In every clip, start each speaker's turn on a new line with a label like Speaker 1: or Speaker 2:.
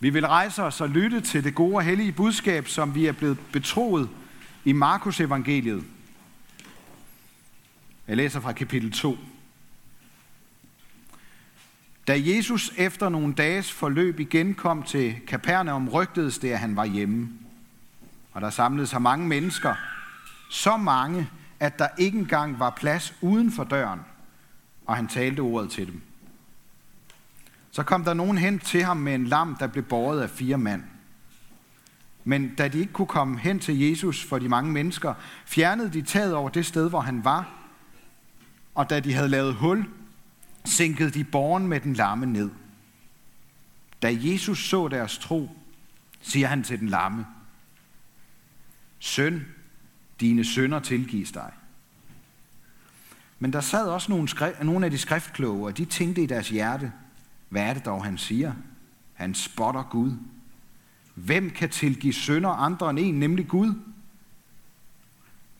Speaker 1: Vi vil rejse os og lytte til det gode og hellige budskab, som vi er blevet betroet i Markus evangeliet. Jeg læser fra kapitel 2. Da Jesus efter nogle dages forløb igen kom til Kapernaum, rygtedes det, at han var hjemme. Og der samlede sig mange mennesker, så mange, at der ikke engang var plads uden for døren, og han talte ordet til dem. Så kom der nogen hen til ham med en lam, der blev båret af fire mand. Men da de ikke kunne komme hen til Jesus for de mange mennesker, fjernede de taget over det sted, hvor han var. Og da de havde lavet hul, sænkede de borgen med den lamme ned. Da Jesus så deres tro, siger han til den lamme, Søn, dine sønder tilgives dig. Men der sad også nogle, skri- nogle af de skriftkloge, og de tænkte i deres hjerte, hvad er det dog, han siger? Han spotter Gud. Hvem kan tilgive sønder andre end en, nemlig Gud?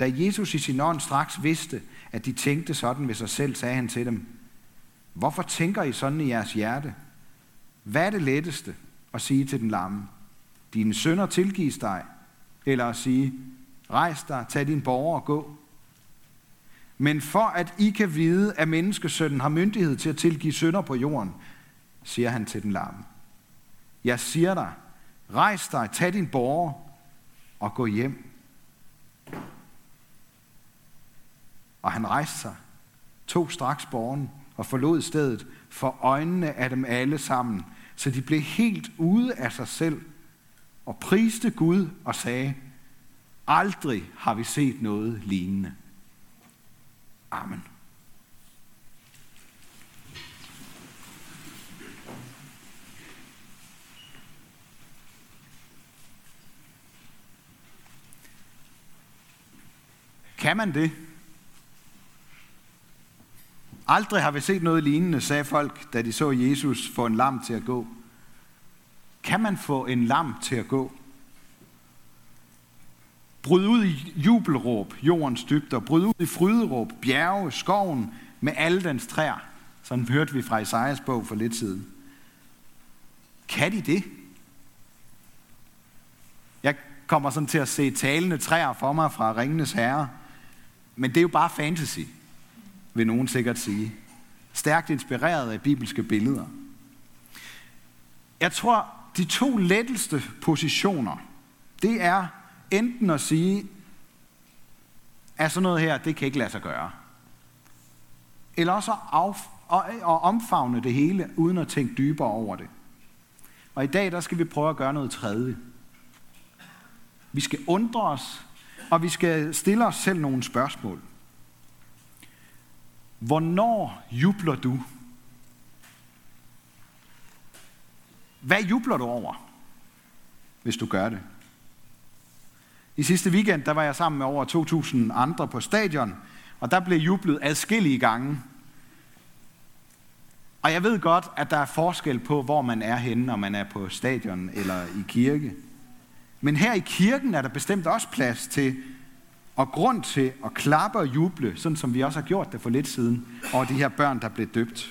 Speaker 1: Da Jesus i sin ånd straks vidste, at de tænkte sådan ved sig selv, sagde han til dem, Hvorfor tænker I sådan i jeres hjerte? Hvad er det letteste at sige til den lamme? Dine sønder tilgives dig. Eller at sige, rejs dig, tag din borger og gå. Men for at I kan vide, at menneskesønnen har myndighed til at tilgive sønder på jorden, siger han til den lamme. Jeg siger dig, rejs dig, tag din borger og gå hjem. Og han rejste sig, tog straks borgen og forlod stedet for øjnene af dem alle sammen, så de blev helt ude af sig selv og priste Gud og sagde, aldrig har vi set noget lignende. Amen. Kan man det? Aldrig har vi set noget lignende, sagde folk, da de så Jesus få en lam til at gå. Kan man få en lam til at gå? Bryd ud i jubelråb, jordens dybder. Bryd ud i fryderåb, bjerge, skoven med alle dens træer. Sådan hørte vi fra Isaias bog for lidt siden. Kan de det? Jeg kommer sådan til at se talende træer for mig fra Ringenes Herre. Men det er jo bare fantasy vil nogen sikkert sige. Stærkt inspireret af bibelske billeder. Jeg tror, de to letteste positioner, det er enten at sige, at sådan noget her, det kan ikke lade sig gøre. Eller også at, af, at omfavne det hele, uden at tænke dybere over det. Og i dag, der skal vi prøve at gøre noget tredje. Vi skal undre os, og vi skal stille os selv nogle spørgsmål. Hvornår jubler du? Hvad jubler du over, hvis du gør det? I sidste weekend, der var jeg sammen med over 2.000 andre på stadion, og der blev jublet adskillige gange. Og jeg ved godt, at der er forskel på, hvor man er henne, når man er på stadion eller i kirke. Men her i kirken er der bestemt også plads til og grund til at klappe og juble, sådan som vi også har gjort det for lidt siden, over de her børn, der blev døbt.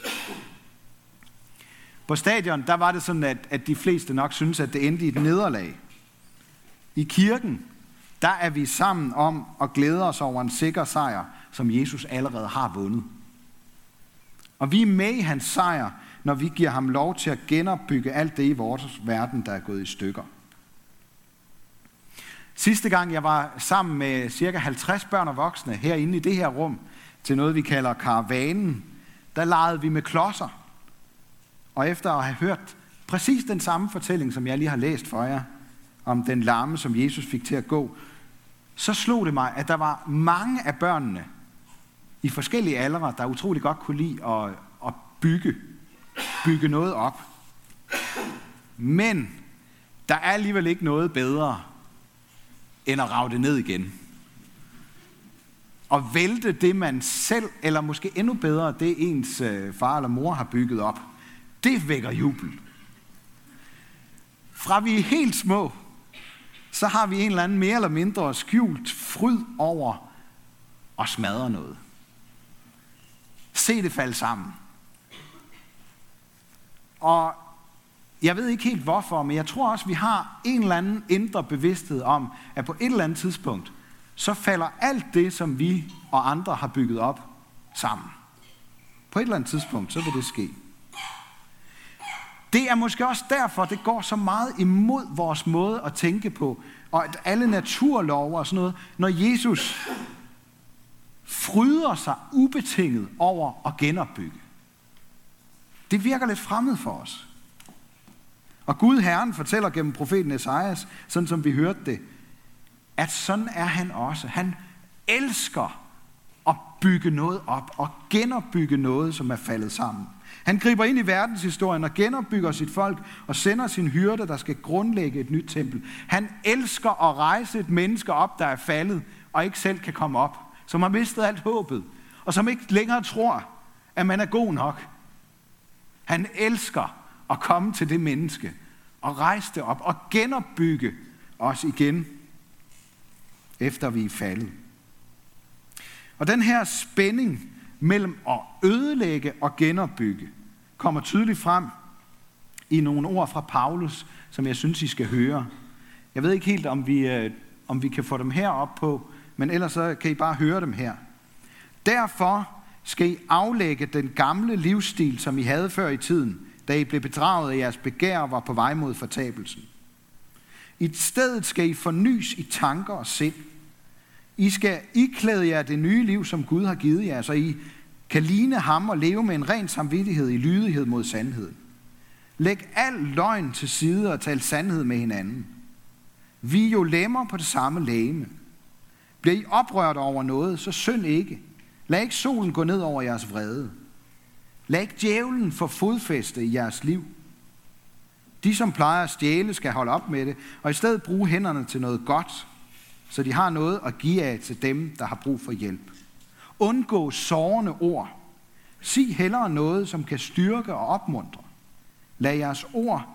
Speaker 1: På stadion, der var det sådan, at, at de fleste nok synes, at det endte i et nederlag. I kirken, der er vi sammen om at glæde os over en sikker sejr, som Jesus allerede har vundet. Og vi er med i hans sejr, når vi giver ham lov til at genopbygge alt det i vores verden, der er gået i stykker. Sidste gang jeg var sammen med cirka 50 børn og voksne herinde i det her rum til noget, vi kalder karavanen, der legede vi med klodser. Og efter at have hørt præcis den samme fortælling, som jeg lige har læst for jer, om den lamme, som Jesus fik til at gå, så slog det mig, at der var mange af børnene i forskellige aldre, der utrolig godt kunne lide at, at bygge, bygge noget op. Men der er alligevel ikke noget bedre end at rave det ned igen. Og vælte det, man selv, eller måske endnu bedre, det ens øh, far eller mor har bygget op, det vækker jubel. Fra vi er helt små, så har vi en eller anden mere eller mindre skjult fryd over at smadre noget. Se det falde sammen. Og jeg ved ikke helt hvorfor, men jeg tror også, vi har en eller anden indre bevidsthed om, at på et eller andet tidspunkt, så falder alt det, som vi og andre har bygget op, sammen. På et eller andet tidspunkt, så vil det ske. Det er måske også derfor, det går så meget imod vores måde at tænke på, og at alle naturlov og sådan noget, når Jesus fryder sig ubetinget over at genopbygge. Det virker lidt fremmed for os. Og Gud Herren fortæller gennem profeten Esajas, sådan som vi hørte det, at sådan er han også. Han elsker at bygge noget op og genopbygge noget, som er faldet sammen. Han griber ind i verdenshistorien og genopbygger sit folk og sender sin hyrde, der skal grundlægge et nyt tempel. Han elsker at rejse et menneske op, der er faldet og ikke selv kan komme op, som har mistet alt håbet, og som ikke længere tror, at man er god nok. Han elsker at komme til det menneske og rejse det op og genopbygge os igen, efter vi er faldet. Og den her spænding mellem at ødelægge og genopbygge kommer tydeligt frem i nogle ord fra Paulus, som jeg synes, I skal høre. Jeg ved ikke helt, om vi, øh, om vi kan få dem her op på, men ellers så kan I bare høre dem her. Derfor skal I aflægge den gamle livsstil, som I havde før i tiden, da I blev bedraget af jeres begær var på vej mod fortabelsen. I stedet skal I fornyes i tanker og sind. I skal iklæde jer det nye liv, som Gud har givet jer, så I kan ligne ham og leve med en ren samvittighed i lydighed mod sandheden. Læg al løgn til side og tal sandhed med hinanden. Vi er jo lemmer på det samme lægeme. Bliver I oprørt over noget, så synd ikke. Lad ikke solen gå ned over jeres vrede. Lad ikke djævlen få fodfæste i jeres liv. De, som plejer at stjæle, skal holde op med det, og i stedet bruge hænderne til noget godt, så de har noget at give af til dem, der har brug for hjælp. Undgå sårende ord. Sig hellere noget, som kan styrke og opmuntre. Lad jeres ord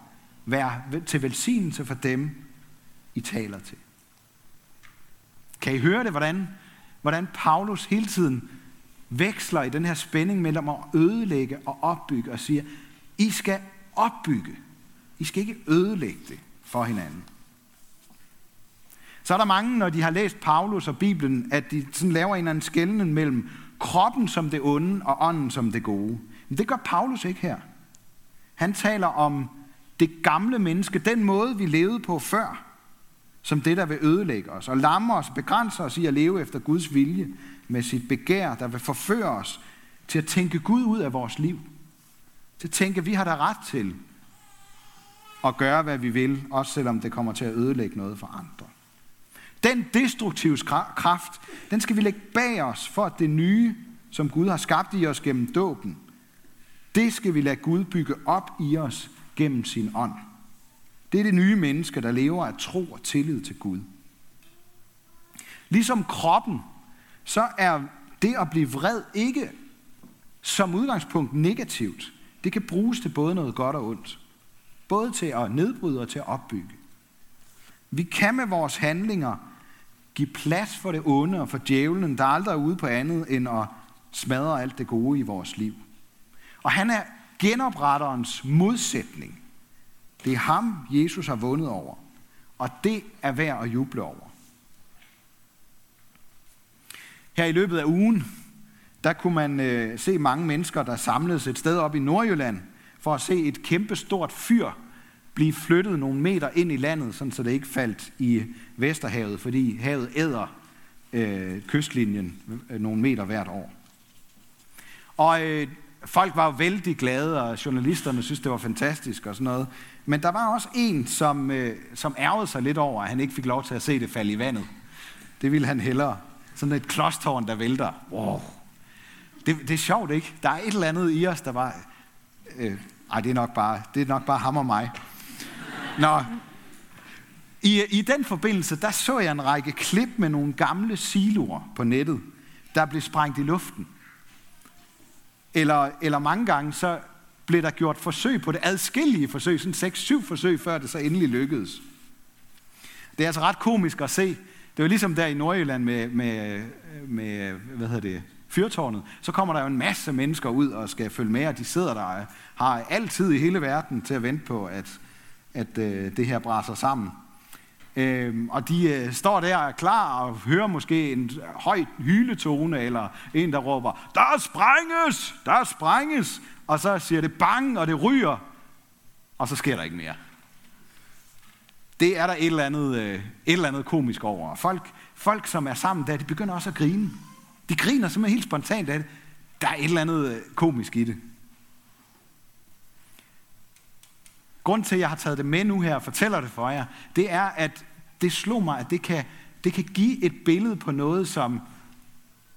Speaker 1: være til velsignelse for dem, I taler til. Kan I høre det, hvordan, hvordan Paulus hele tiden veksler i den her spænding mellem at ødelægge og opbygge og siger, I skal opbygge. I skal ikke ødelægge det for hinanden. Så er der mange, når de har læst Paulus og Bibelen, at de sådan laver en eller anden skældning mellem kroppen som det onde og ånden som det gode. Men det gør Paulus ikke her. Han taler om det gamle menneske, den måde, vi levede på før, som det, der vil ødelægge os og lamme os, begrænse os i at leve efter Guds vilje med sit begær, der vil forføre os til at tænke Gud ud af vores liv. Til at tænke, at vi har da ret til at gøre, hvad vi vil, også selvom det kommer til at ødelægge noget for andre. Den destruktive kraft, den skal vi lægge bag os, for at det nye, som Gud har skabt i os gennem dåben, det skal vi lade Gud bygge op i os gennem sin ånd. Det er det nye menneske, der lever af tro og tillid til Gud. Ligesom kroppen, så er det at blive vred ikke som udgangspunkt negativt. Det kan bruges til både noget godt og ondt. Både til at nedbryde og til at opbygge. Vi kan med vores handlinger give plads for det onde og for djævlen, der aldrig er ude på andet end at smadre alt det gode i vores liv. Og han er genopretterens modsætning. Det er ham, Jesus har vundet over. Og det er værd at juble over. Her i løbet af ugen, der kunne man øh, se mange mennesker, der samledes et sted op i Nordjylland, for at se et kæmpe stort fyr blive flyttet nogle meter ind i landet, sådan så det ikke faldt i Vesterhavet, fordi havet æder øh, kystlinjen øh, nogle meter hvert år. Og øh, folk var jo vældig glade, og journalisterne synes det var fantastisk og sådan noget. Men der var også en, som, øh, som ærgede sig lidt over, at han ikke fik lov til at se det falde i vandet. Det ville han hellere. Sådan et klostårn, der vælter. Wow. Det, det er sjovt, ikke? Der er et eller andet i os, der var... Øh, ej, det er nok bare, det er nok bare ham og mig. Nå, i, i den forbindelse, der så jeg en række klip med nogle gamle siloer på nettet, der blev sprængt i luften. Eller, eller mange gange, så blev der gjort forsøg på det, adskillige forsøg, sådan 6-7 forsøg, før det så endelig lykkedes. Det er altså ret komisk at se. Det var ligesom der i Nordjylland med, med, med hvad hedder det, fyrtårnet, så kommer der jo en masse mennesker ud og skal følge med, og de sidder der og har altid i hele verden til at vente på, at, at øh, det her braser sammen. Øhm, og de øh, står der og er klar og hører måske en høj hyletone, eller en, der råber, der sprænges, der sprænges, og så siger det bang, og det ryger, og så sker der ikke mere. Det er der et eller andet, øh, et eller andet komisk over. Folk, folk, som er sammen der, de begynder også at grine. De griner simpelthen helt spontant af det. Der er et eller andet øh, komisk i det. Grund til, at jeg har taget det med nu her og fortæller det for jer, det er, at det slog mig, at det kan, det kan give et billede på noget, som,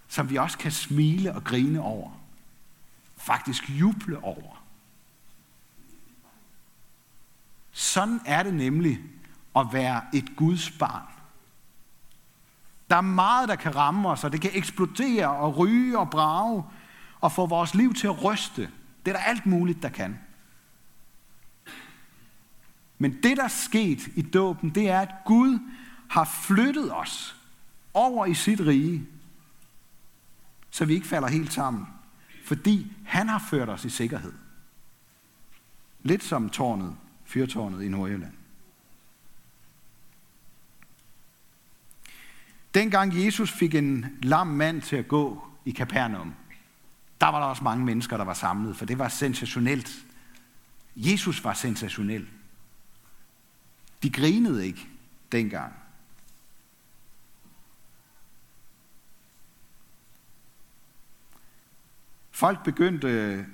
Speaker 1: som vi også kan smile og grine over. Faktisk juble over. Sådan er det nemlig at være et Guds barn. Der er meget, der kan ramme os, og det kan eksplodere og ryge og brage og få vores liv til at ryste. Det er der alt muligt, der kan. Men det, der er sket i dåben, det er, at Gud har flyttet os over i sit rige, så vi ikke falder helt sammen. Fordi han har ført os i sikkerhed. Lidt som tårnet, fyrtårnet i Nordjylland. Dengang Jesus fik en lam mand til at gå i Kapernaum, der var der også mange mennesker, der var samlet, for det var sensationelt. Jesus var sensationel. De grinede ikke dengang. Folk begyndte øh,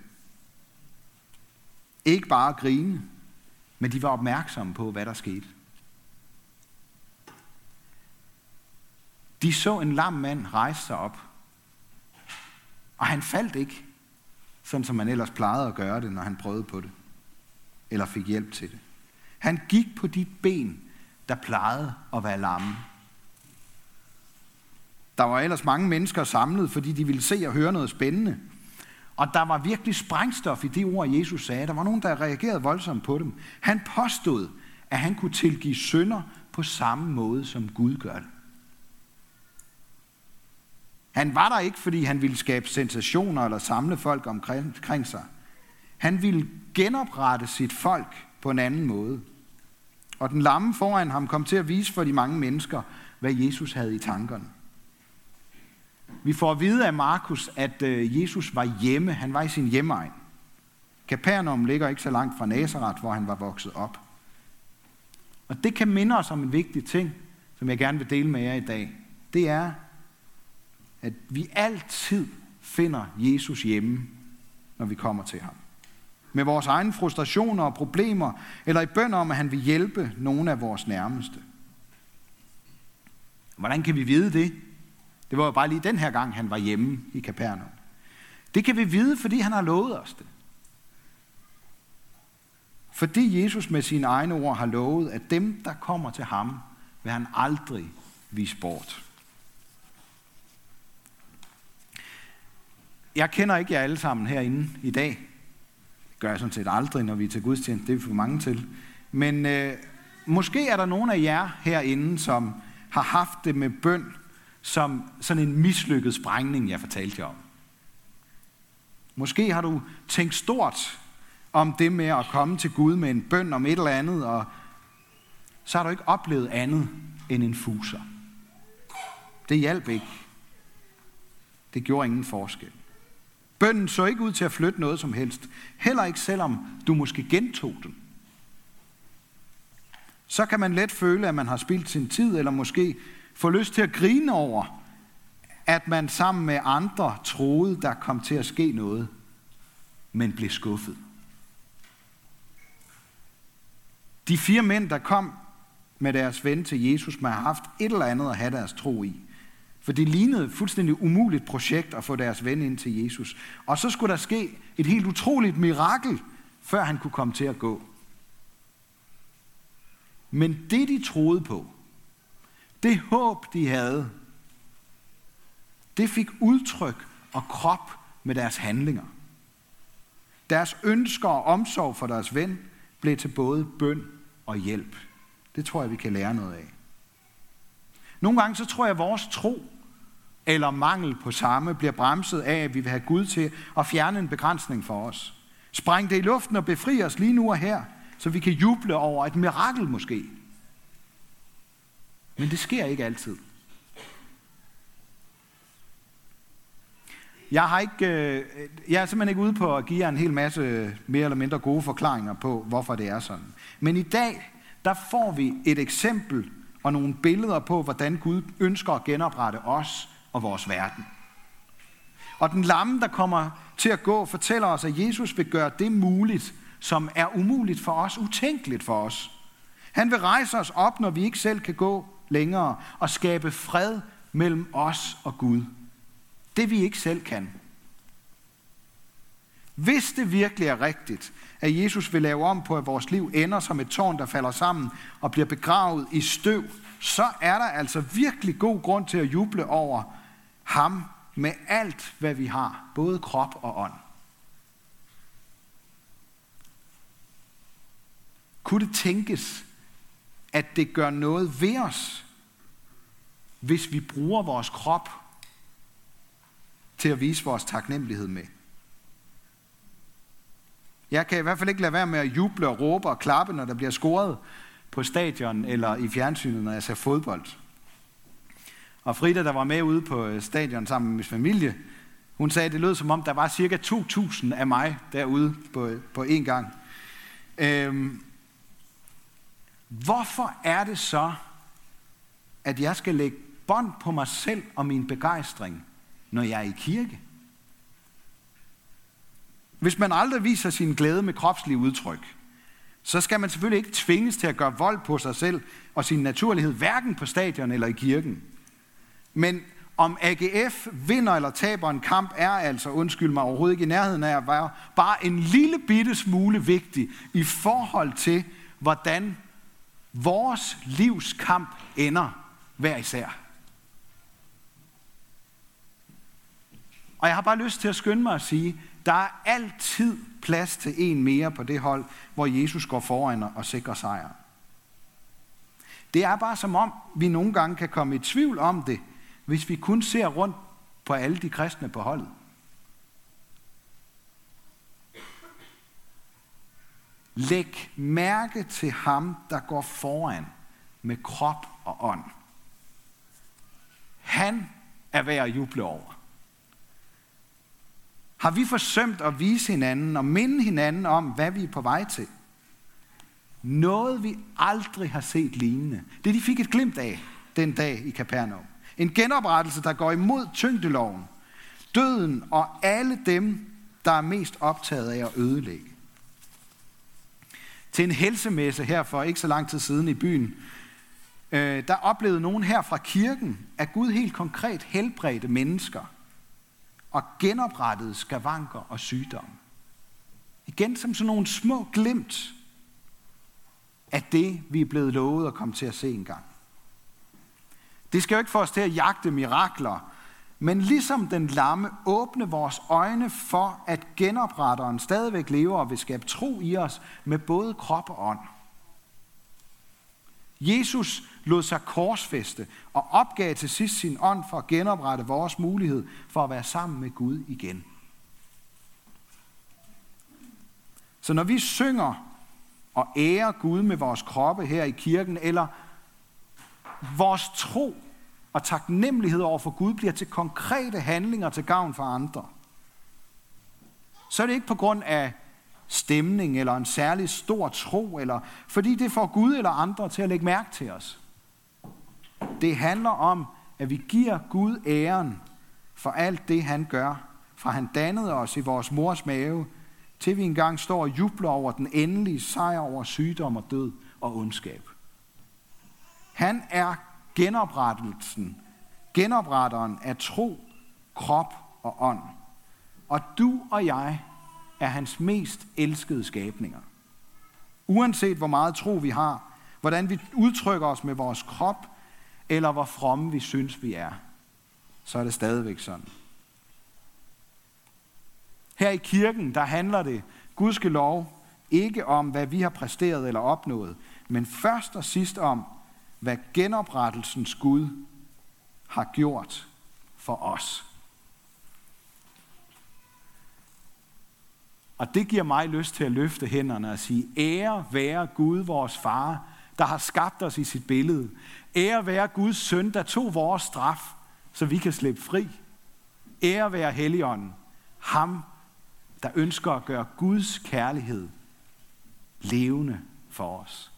Speaker 1: ikke bare at grine, men de var opmærksomme på, hvad der skete. De så en lam mand rejse sig op. Og han faldt ikke, sådan som man ellers plejede at gøre det, når han prøvede på det. Eller fik hjælp til det. Han gik på de ben, der plejede at være lamme. Der var ellers mange mennesker samlet, fordi de ville se og høre noget spændende. Og der var virkelig sprængstof i det ord, Jesus sagde. Der var nogen, der reagerede voldsomt på dem. Han påstod, at han kunne tilgive synder på samme måde, som Gud gør det. Han var der ikke, fordi han ville skabe sensationer eller samle folk omkring sig. Han ville genoprette sit folk på en anden måde. Og den lamme foran ham kom til at vise for de mange mennesker, hvad Jesus havde i tankerne. Vi får at vide af Markus, at øh, Jesus var hjemme. Han var i sin hjemmeegn. Kapernaum ligger ikke så langt fra Nazareth, hvor han var vokset op. Og det kan minde os om en vigtig ting, som jeg gerne vil dele med jer i dag. Det er, at vi altid finder Jesus hjemme, når vi kommer til ham. Med vores egne frustrationer og problemer, eller i bøn om, at han vil hjælpe nogle af vores nærmeste. Hvordan kan vi vide det? Det var jo bare lige den her gang, han var hjemme i Kapernaum. Det kan vi vide, fordi han har lovet os det. Fordi Jesus med sine egne ord har lovet, at dem, der kommer til ham, vil han aldrig vise bort. Jeg kender ikke jer alle sammen herinde i dag. Gør jeg sådan set aldrig, når vi er til gudstjeneste. Det er vi for mange til. Men øh, måske er der nogen af jer herinde, som har haft det med bøn som sådan en mislykket sprængning, jeg fortalte jer om. Måske har du tænkt stort om det med at komme til Gud med en bøn om et eller andet, og så har du ikke oplevet andet end en fuser. Det hjalp ikke. Det gjorde ingen forskel. Bønden så ikke ud til at flytte noget som helst. Heller ikke selvom du måske gentog den. Så kan man let føle, at man har spildt sin tid, eller måske få lyst til at grine over, at man sammen med andre troede, der kom til at ske noget, men blev skuffet. De fire mænd, der kom med deres ven til Jesus, man har haft et eller andet at have deres tro i. For det lignede et fuldstændig umuligt projekt at få deres ven ind til Jesus. Og så skulle der ske et helt utroligt mirakel, før han kunne komme til at gå. Men det, de troede på, det håb, de havde, det fik udtryk og krop med deres handlinger. Deres ønsker og omsorg for deres ven blev til både bøn og hjælp. Det tror jeg, vi kan lære noget af. Nogle gange så tror jeg, at vores tro eller mangel på samme bliver bremset af, at vi vil have Gud til at fjerne en begrænsning for os. Spræng det i luften og befri os lige nu og her, så vi kan juble over et mirakel måske. Men det sker ikke altid. Jeg, har ikke, øh, jeg er simpelthen ikke ude på at give jer en hel masse mere eller mindre gode forklaringer på, hvorfor det er sådan. Men i dag, der får vi et eksempel og nogle billeder på, hvordan Gud ønsker at genoprette os og vores verden. Og den lamme, der kommer til at gå, fortæller os, at Jesus vil gøre det muligt, som er umuligt for os, utænkeligt for os. Han vil rejse os op, når vi ikke selv kan gå længere, og skabe fred mellem os og Gud. Det vi ikke selv kan. Hvis det virkelig er rigtigt, at Jesus vil lave om på, at vores liv ender som et tårn, der falder sammen og bliver begravet i støv, så er der altså virkelig god grund til at juble over ham med alt, hvad vi har, både krop og ånd. Kunne det tænkes, at det gør noget ved os, hvis vi bruger vores krop til at vise vores taknemmelighed med? Jeg kan i hvert fald ikke lade være med at juble og råbe og klappe, når der bliver scoret på stadion eller i fjernsynet, når jeg ser fodbold. Og Frida, der var med ude på øh, stadion sammen med min familie, hun sagde, at det lød som om, der var cirka 2.000 af mig derude på, øh, på én gang. Øhm, hvorfor er det så, at jeg skal lægge bånd på mig selv og min begejstring, når jeg er i kirke? Hvis man aldrig viser sin glæde med kropslige udtryk, så skal man selvfølgelig ikke tvinges til at gøre vold på sig selv og sin naturlighed, hverken på stadion eller i kirken. Men om AGF vinder eller taber en kamp, er altså, undskyld mig, overhovedet ikke i nærheden af at være bare en lille bitte smule vigtig i forhold til, hvordan vores livs kamp ender hver især. Og jeg har bare lyst til at skynde mig at sige, der er altid plads til en mere på det hold, hvor Jesus går foran og sikrer sejr. Det er bare som om, vi nogle gange kan komme i tvivl om det, hvis vi kun ser rundt på alle de kristne på holdet. Læg mærke til ham, der går foran med krop og ånd. Han er værd at juble over. Har vi forsømt at vise hinanden og minde hinanden om, hvad vi er på vej til? Noget vi aldrig har set lignende. Det de fik et glimt af den dag i Kapernaum. En genoprettelse, der går imod tyngdeloven. Døden og alle dem, der er mest optaget af at ødelægge. Til en helsemesse her for ikke så lang tid siden i byen, øh, der oplevede nogen her fra kirken, at Gud helt konkret helbredte mennesker – og genoprettede skavanker og sygdomme. Igen som sådan nogle små glimt af det, vi er blevet lovet at komme til at se engang. Det skal jo ikke få os til at jagte mirakler, men ligesom den lamme åbne vores øjne for, at genopretteren stadigvæk lever og vil skabe tro i os med både krop og ånd. Jesus lod sig korsfeste og opgav til sidst sin ånd for at genoprette vores mulighed for at være sammen med Gud igen. Så når vi synger og ærer Gud med vores kroppe her i kirken, eller vores tro og taknemmelighed over for Gud bliver til konkrete handlinger til gavn for andre, så er det ikke på grund af stemning eller en særlig stor tro, eller fordi det får Gud eller andre til at lægge mærke til os. Det handler om, at vi giver Gud æren for alt det, han gør, fra han dannede os i vores mors mave, til vi engang står og jubler over den endelige sejr over sygdom og død og ondskab. Han er genoprettelsen, genopretteren af tro, krop og ånd. Og du og jeg er hans mest elskede skabninger. Uanset hvor meget tro vi har, hvordan vi udtrykker os med vores krop, eller hvor fromme vi synes, vi er, så er det stadigvæk sådan. Her i kirken, der handler det, Gudske lov, ikke om, hvad vi har præsteret eller opnået, men først og sidst om, hvad genoprettelsens Gud har gjort for os. Og det giver mig lyst til at løfte hænderne og sige, ære være Gud, vores far, der har skabt os i sit billede. Ære være Guds søn, der tog vores straf, så vi kan slippe fri. Ære være Helligånden, ham, der ønsker at gøre Guds kærlighed levende for os.